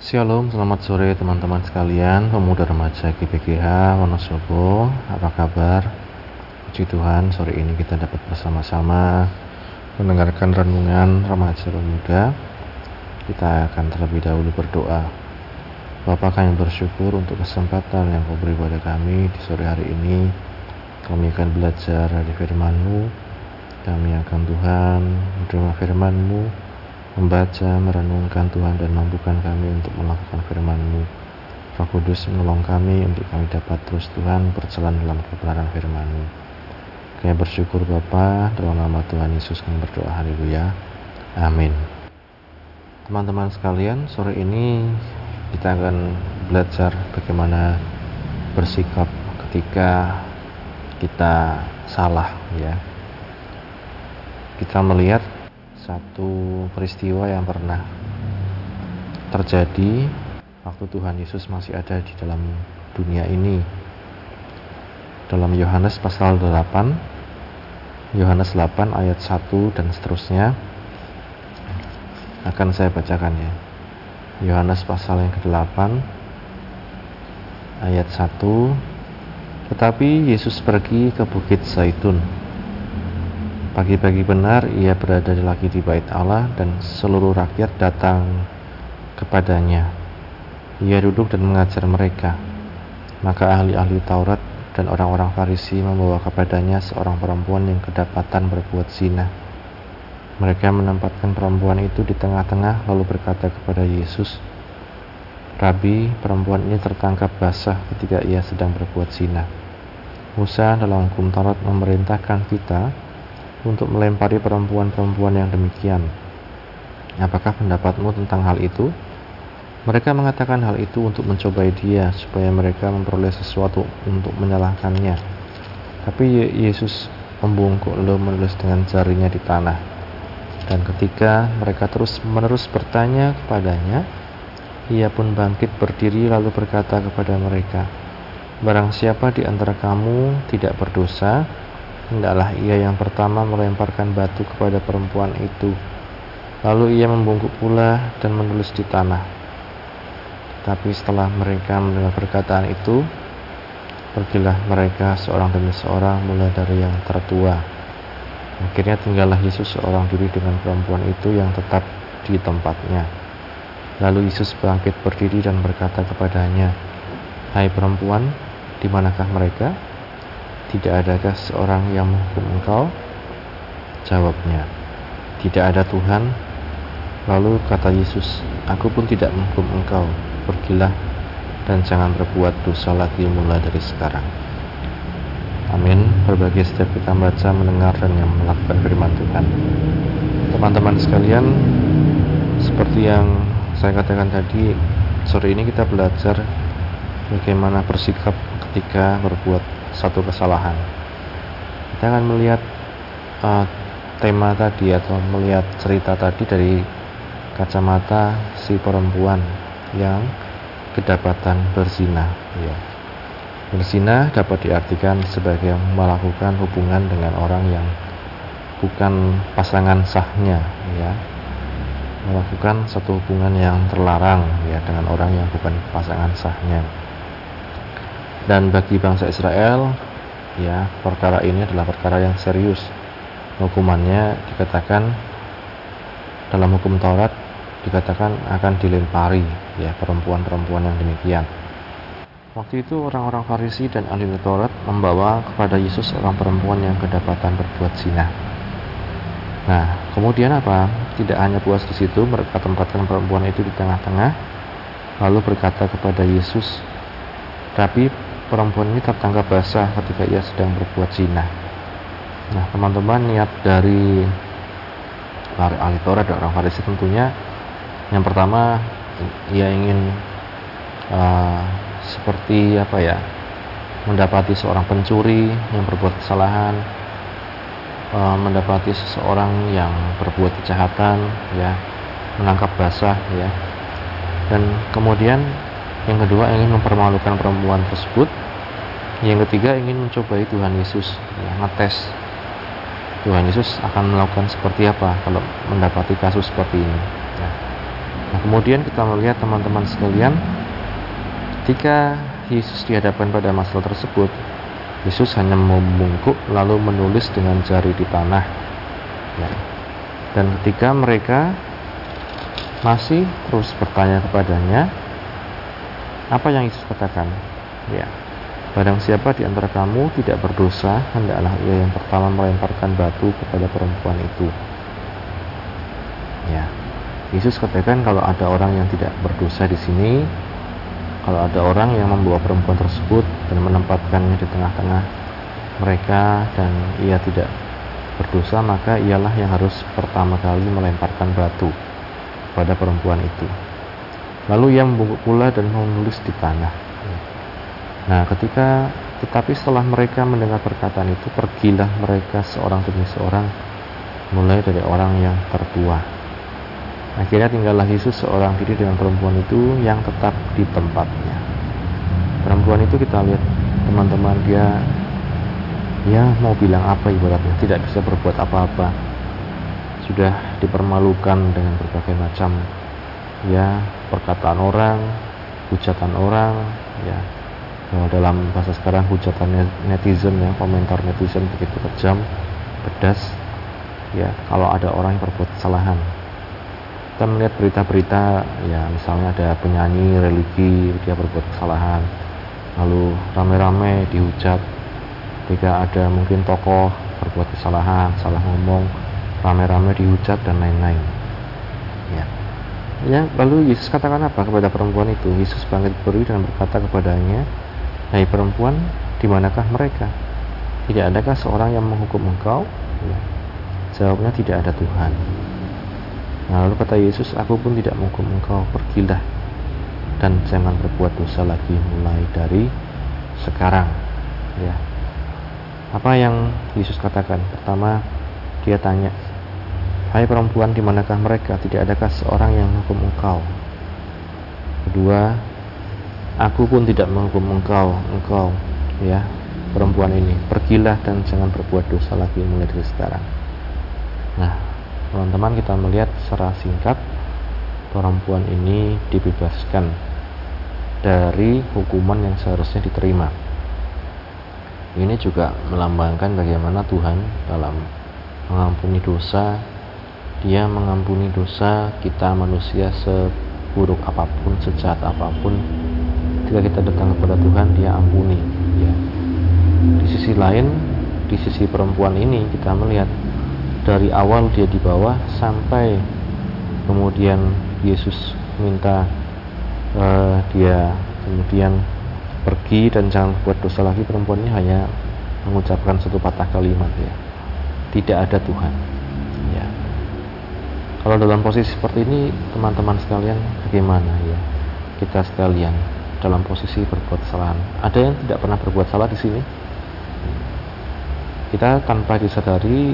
Shalom, selamat sore teman-teman sekalian, pemuda remaja GBGH Wonosobo. Apa kabar? Puji Tuhan, sore ini kita dapat bersama-sama mendengarkan renungan remaja pemuda. Kita akan terlebih dahulu berdoa. Bapa kami bersyukur untuk kesempatan yang kau beri pada kami di sore hari ini. Kami akan belajar dari firman-Mu. Kami akan Tuhan menerima firman-Mu, membaca, merenungkan Tuhan dan mampukan kami untuk melakukan firman-Mu. Roh Kudus menolong kami untuk kami dapat terus Tuhan berjalan dalam kebenaran firman-Mu. Kami bersyukur Bapa dalam nama Tuhan Yesus kami berdoa haleluya. Amin. Teman-teman sekalian, sore ini kita akan belajar bagaimana bersikap ketika kita salah ya. Kita melihat satu peristiwa yang pernah terjadi waktu Tuhan Yesus masih ada di dalam dunia ini. Dalam Yohanes pasal 8, Yohanes 8 ayat 1 dan seterusnya akan saya bacakan ya. Yohanes pasal yang ke-8 ayat 1 Tetapi Yesus pergi ke Bukit Zaitun Pagi-pagi benar ia berada lagi di bait Allah dan seluruh rakyat datang kepadanya. Ia duduk dan mengajar mereka. Maka ahli-ahli Taurat dan orang-orang Farisi membawa kepadanya seorang perempuan yang kedapatan berbuat zina. Mereka menempatkan perempuan itu di tengah-tengah lalu berkata kepada Yesus, Rabi, perempuan ini tertangkap basah ketika ia sedang berbuat zina. Musa dalam hukum Taurat memerintahkan kita untuk melempari perempuan-perempuan yang demikian. Apakah pendapatmu tentang hal itu? Mereka mengatakan hal itu untuk mencobai dia supaya mereka memperoleh sesuatu untuk menyalahkannya. Tapi Yesus membungkuk lalu menulis dengan jarinya di tanah. Dan ketika mereka terus menerus bertanya kepadanya, ia pun bangkit berdiri lalu berkata kepada mereka, Barang siapa di antara kamu tidak berdosa, Hendaklah ia yang pertama melemparkan batu kepada perempuan itu. Lalu ia membungkuk pula dan menulis di tanah. Tapi setelah mereka mendengar perkataan itu, pergilah mereka seorang demi seorang mulai dari yang tertua. Akhirnya tinggallah Yesus seorang diri dengan perempuan itu yang tetap di tempatnya. Lalu Yesus bangkit berdiri dan berkata kepadanya, Hai perempuan, di manakah mereka? Tidak adakah seorang yang menghukum engkau? Jawabnya, Tidak ada Tuhan. Lalu kata Yesus, Aku pun tidak menghukum engkau. Pergilah dan jangan berbuat dosa lagi mulai dari sekarang. Amin. Berbagai setiap kita baca, mendengar, dan yang melakukan firman Tuhan. Teman-teman sekalian, seperti yang saya katakan tadi, sore ini kita belajar bagaimana bersikap ketika berbuat satu kesalahan. Kita akan melihat uh, tema tadi atau melihat cerita tadi dari kacamata si perempuan yang kedapatan berzina. Ya. Berzina dapat diartikan sebagai melakukan hubungan dengan orang yang bukan pasangan sahnya, ya. Melakukan satu hubungan yang terlarang ya dengan orang yang bukan pasangan sahnya dan bagi bangsa Israel ya perkara ini adalah perkara yang serius. Hukumannya dikatakan dalam hukum Taurat dikatakan akan dilempari ya perempuan-perempuan yang demikian. Waktu itu orang-orang Farisi dan ahli Taurat membawa kepada Yesus orang perempuan yang kedapatan berbuat zina. Nah kemudian apa? Tidak hanya puas di situ mereka tempatkan perempuan itu di tengah-tengah lalu berkata kepada Yesus tapi perempuan ini tertangkap basah ketika ia sedang berbuat zina. Nah, teman-teman niat dari ahli Taurat dan orang Farisi tentunya yang pertama ia ingin uh, seperti apa ya mendapati seorang pencuri yang berbuat kesalahan uh, mendapati seseorang yang berbuat kejahatan ya menangkap basah ya dan kemudian yang kedua ingin mempermalukan perempuan tersebut yang ketiga ingin mencobai Tuhan Yesus ya, ngetes Tuhan Yesus akan melakukan seperti apa kalau mendapati kasus seperti ini ya. Nah, kemudian kita melihat teman-teman sekalian, ketika Yesus dihadapkan pada masalah tersebut, Yesus hanya membungkuk lalu menulis dengan jari di tanah. Ya. Dan ketika mereka masih terus bertanya kepadanya, apa yang Yesus katakan? Ya, Barang siapa di antara kamu tidak berdosa, hendaklah ia yang pertama melemparkan batu kepada perempuan itu. Ya, Yesus katakan kalau ada orang yang tidak berdosa di sini, kalau ada orang yang membawa perempuan tersebut dan menempatkannya di tengah-tengah mereka dan ia tidak berdosa, maka ialah yang harus pertama kali melemparkan batu pada perempuan itu. Lalu ia membungkuk pula dan menulis di tanah. Nah, ketika tetapi setelah mereka mendengar perkataan itu, pergilah mereka seorang demi seorang, mulai dari orang yang tertua. Akhirnya tinggallah Yesus seorang diri dengan perempuan itu yang tetap di tempatnya. Perempuan itu kita lihat teman-teman dia ya mau bilang apa ibaratnya tidak bisa berbuat apa-apa sudah dipermalukan dengan berbagai macam ya perkataan orang hujatan orang ya. Dalam bahasa sekarang hujatannya netizen ya komentar netizen begitu kejam pedas ya. Kalau ada orang yang berbuat kesalahan. Kita melihat berita-berita ya misalnya ada penyanyi religi dia berbuat kesalahan. Lalu rame-rame dihujat. Ketika ada mungkin tokoh berbuat kesalahan salah ngomong rame-rame dihujat dan lain-lain. Ya ya lalu Yesus katakan apa kepada perempuan itu Yesus bangkit berdiri dan berkata kepadanya Hai perempuan, di manakah mereka? Tidak adakah seorang yang menghukum engkau? Ya. Jawabnya tidak ada Tuhan. Lalu kata Yesus, aku pun tidak menghukum engkau, pergilah dan jangan berbuat dosa lagi mulai dari sekarang. Ya. Apa yang Yesus katakan? Pertama, dia tanya, Hai perempuan, di manakah mereka? Tidak adakah seorang yang menghukum engkau? Kedua, Aku pun tidak menghukum engkau, engkau, ya, perempuan ini. Pergilah dan jangan berbuat dosa lagi mulai dari sekarang. Nah, teman-teman kita melihat secara singkat perempuan ini dibebaskan dari hukuman yang seharusnya diterima. Ini juga melambangkan bagaimana Tuhan dalam mengampuni dosa, Dia mengampuni dosa kita manusia seburuk apa pun, sejahat apa pun, ketika kita datang kepada Tuhan dia ampuni ya. Di sisi lain di sisi perempuan ini kita melihat dari awal dia di bawah sampai kemudian Yesus minta uh, dia kemudian pergi dan jangan buat dosa lagi perempuan ini hanya mengucapkan satu patah kalimat ya. Tidak ada Tuhan kalau dalam posisi seperti ini teman-teman sekalian bagaimana ya kita sekalian dalam posisi berbuat kesalahan. Ada yang tidak pernah berbuat salah di sini? Kita tanpa disadari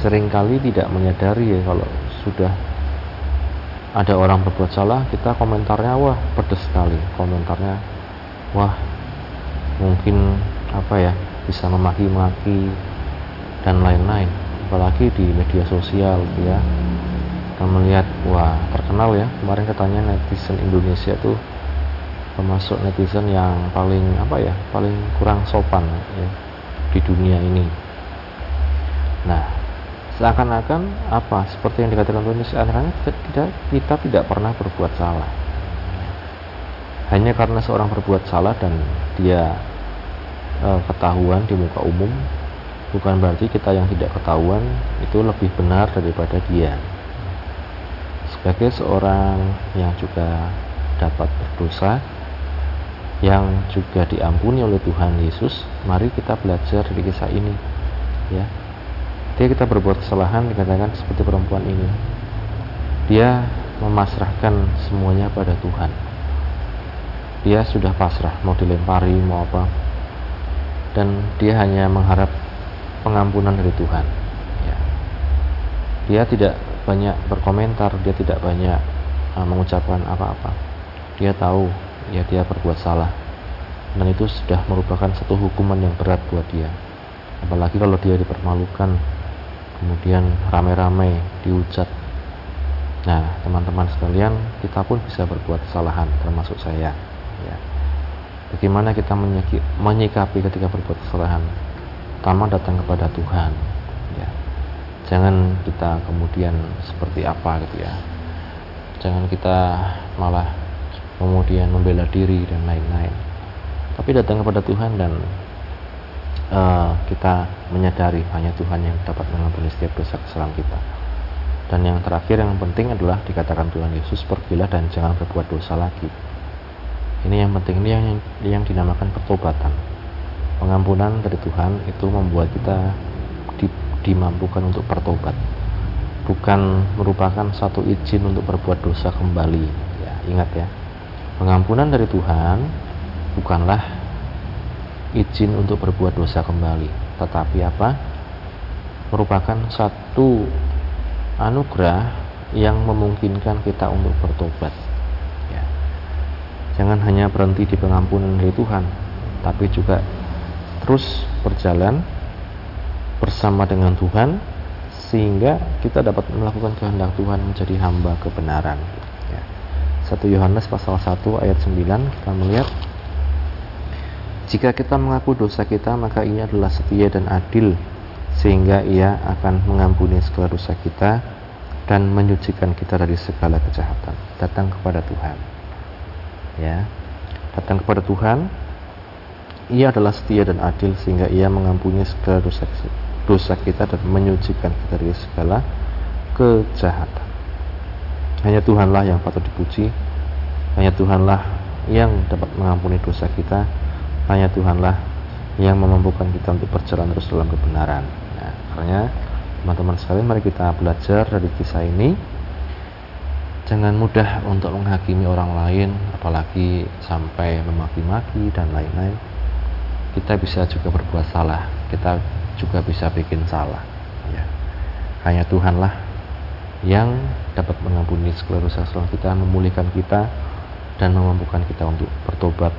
sering kali tidak menyadari ya kalau sudah ada orang berbuat salah, kita komentarnya wah pedes sekali. Komentarnya wah mungkin apa ya bisa memaki-maki dan lain-lain. Apalagi di media sosial ya kita melihat wah terkenal ya. Kemarin katanya netizen Indonesia tuh termasuk netizen yang paling apa ya paling kurang sopan ya di dunia ini. Nah seakan-akan apa? Seperti yang dikatakan Tuhan seakan-akan tidak kita tidak pernah berbuat salah. Hanya karena seorang berbuat salah dan dia e, ketahuan di muka umum bukan berarti kita yang tidak ketahuan itu lebih benar daripada dia sebagai seorang yang juga dapat berdosa yang juga diampuni oleh Tuhan Yesus, mari kita belajar dari kisah ini. Ya. Dia kita berbuat kesalahan dikatakan seperti perempuan ini. Dia memasrahkan semuanya pada Tuhan. Dia sudah pasrah mau dilempari mau apa. Dan dia hanya mengharap pengampunan dari Tuhan. Ya. Dia tidak banyak berkomentar, dia tidak banyak uh, mengucapkan apa-apa. Dia tahu ya dia berbuat salah dan itu sudah merupakan satu hukuman yang berat buat dia apalagi kalau dia dipermalukan kemudian rame-rame dihujat Nah, teman-teman sekalian, kita pun bisa berbuat kesalahan, termasuk saya. Ya. Bagaimana kita menyikapi ketika berbuat kesalahan? Pertama datang kepada Tuhan. Jangan kita kemudian seperti apa gitu ya. Jangan kita malah kemudian membela diri dan lain-lain. Tapi datang kepada Tuhan dan uh, kita menyadari hanya Tuhan yang dapat mengampuni setiap dosa kesalahan kita. Dan yang terakhir yang penting adalah dikatakan Tuhan Yesus pergilah dan jangan berbuat dosa lagi. Ini yang penting ini yang yang dinamakan pertobatan. Pengampunan dari Tuhan itu membuat kita dimampukan untuk bertobat. Bukan merupakan satu izin untuk berbuat dosa kembali. Ya, ingat ya. Pengampunan dari Tuhan bukanlah izin untuk berbuat dosa kembali, tetapi apa? merupakan satu anugerah yang memungkinkan kita untuk bertobat. Ya. Jangan hanya berhenti di pengampunan dari Tuhan, tapi juga terus berjalan bersama dengan Tuhan sehingga kita dapat melakukan kehendak Tuhan menjadi hamba kebenaran. Ya. 1 Yohanes pasal 1 ayat 9 kita melihat jika kita mengaku dosa kita maka ia adalah setia dan adil sehingga ia akan mengampuni segala dosa kita dan menyucikan kita dari segala kejahatan. Datang kepada Tuhan. Ya. Datang kepada Tuhan. Ia adalah setia dan adil sehingga ia mengampuni segala dosa dosa kita dan menyucikan kita dari segala kejahatan. Hanya Tuhanlah yang patut dipuji. Hanya Tuhanlah yang dapat mengampuni dosa kita. Hanya Tuhanlah yang memampukan kita untuk berjalan terus dalam kebenaran. Makanya teman-teman sekalian mari kita belajar dari kisah ini. Jangan mudah untuk menghakimi orang lain, apalagi sampai memaki-maki dan lain-lain. Kita bisa juga berbuat salah, kita juga bisa bikin salah. Ya. Hanya Tuhanlah yang dapat mengampuni dosa kesalahan kita, memulihkan kita, dan memampukan kita untuk bertobat,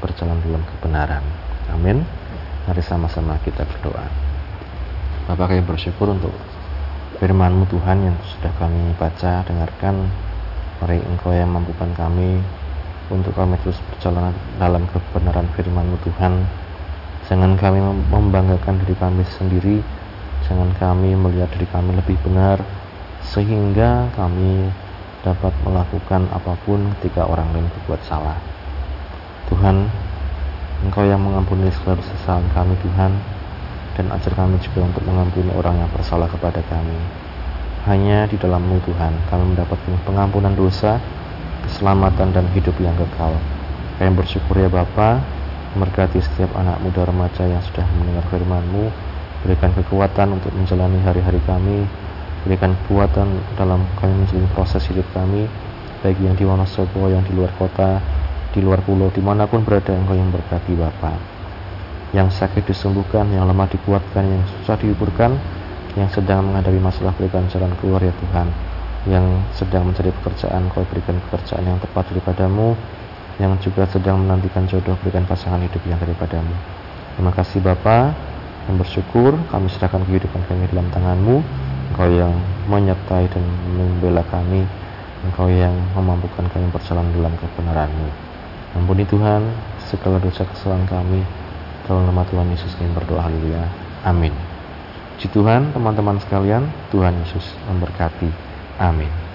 berjalan dalam kebenaran. Amin. Mari sama-sama kita berdoa. Bapak kami bersyukur untuk firman-Mu Tuhan yang sudah kami baca, dengarkan. Mari Engkau yang mampukan kami untuk kami terus berjalan dalam kebenaran firman-Mu Tuhan. Jangan kami membanggakan diri kami sendiri, jangan kami melihat diri kami lebih benar, sehingga kami dapat melakukan apa pun ketika orang lain berbuat salah. Tuhan, Engkau yang mengampuni segala kesalahan kami Tuhan, dan ajar kami juga untuk mengampuni orang yang bersalah kepada kami. Hanya di dalammu Tuhan kami mendapatkan pengampunan dosa, keselamatan dan hidup yang kekal. Kami bersyukur ya Bapa, memberkati setiap anak muda remaja yang sudah mendengar firman-Mu, berikan kekuatan untuk menjalani hari-hari kami, berikan kekuatan dalam kami menjalani proses hidup kami, baik yang di Wonosobo, yang di luar kota, di luar pulau, di mana pun berada Engkau yang berkati Bapak yang sakit disembuhkan, yang lemah dikuatkan, yang susah dihiburkan, yang sedang menghadapi masalah berikan jalan keluar ya Tuhan, yang sedang mencari pekerjaan, kau berikan pekerjaan yang tepat daripadamu, yang juga sedang menantikan jodoh, berikan pasangan hidup yang daripadamu. Terima kasih Bapa, yang bersyukur, kami serahkan kehidupan kami dalam tanganmu, Engkau yang menyertai dan membela kami, Engkau yang memampukan kami berjalan dalam kebenaranmu. Ampuni Tuhan segala dosa kesalahan kami, dalam nama Tuhan Yesus kami berdoa haleluya. Amin. Puji Tuhan teman-teman sekalian, Tuhan Yesus memberkati. Amin.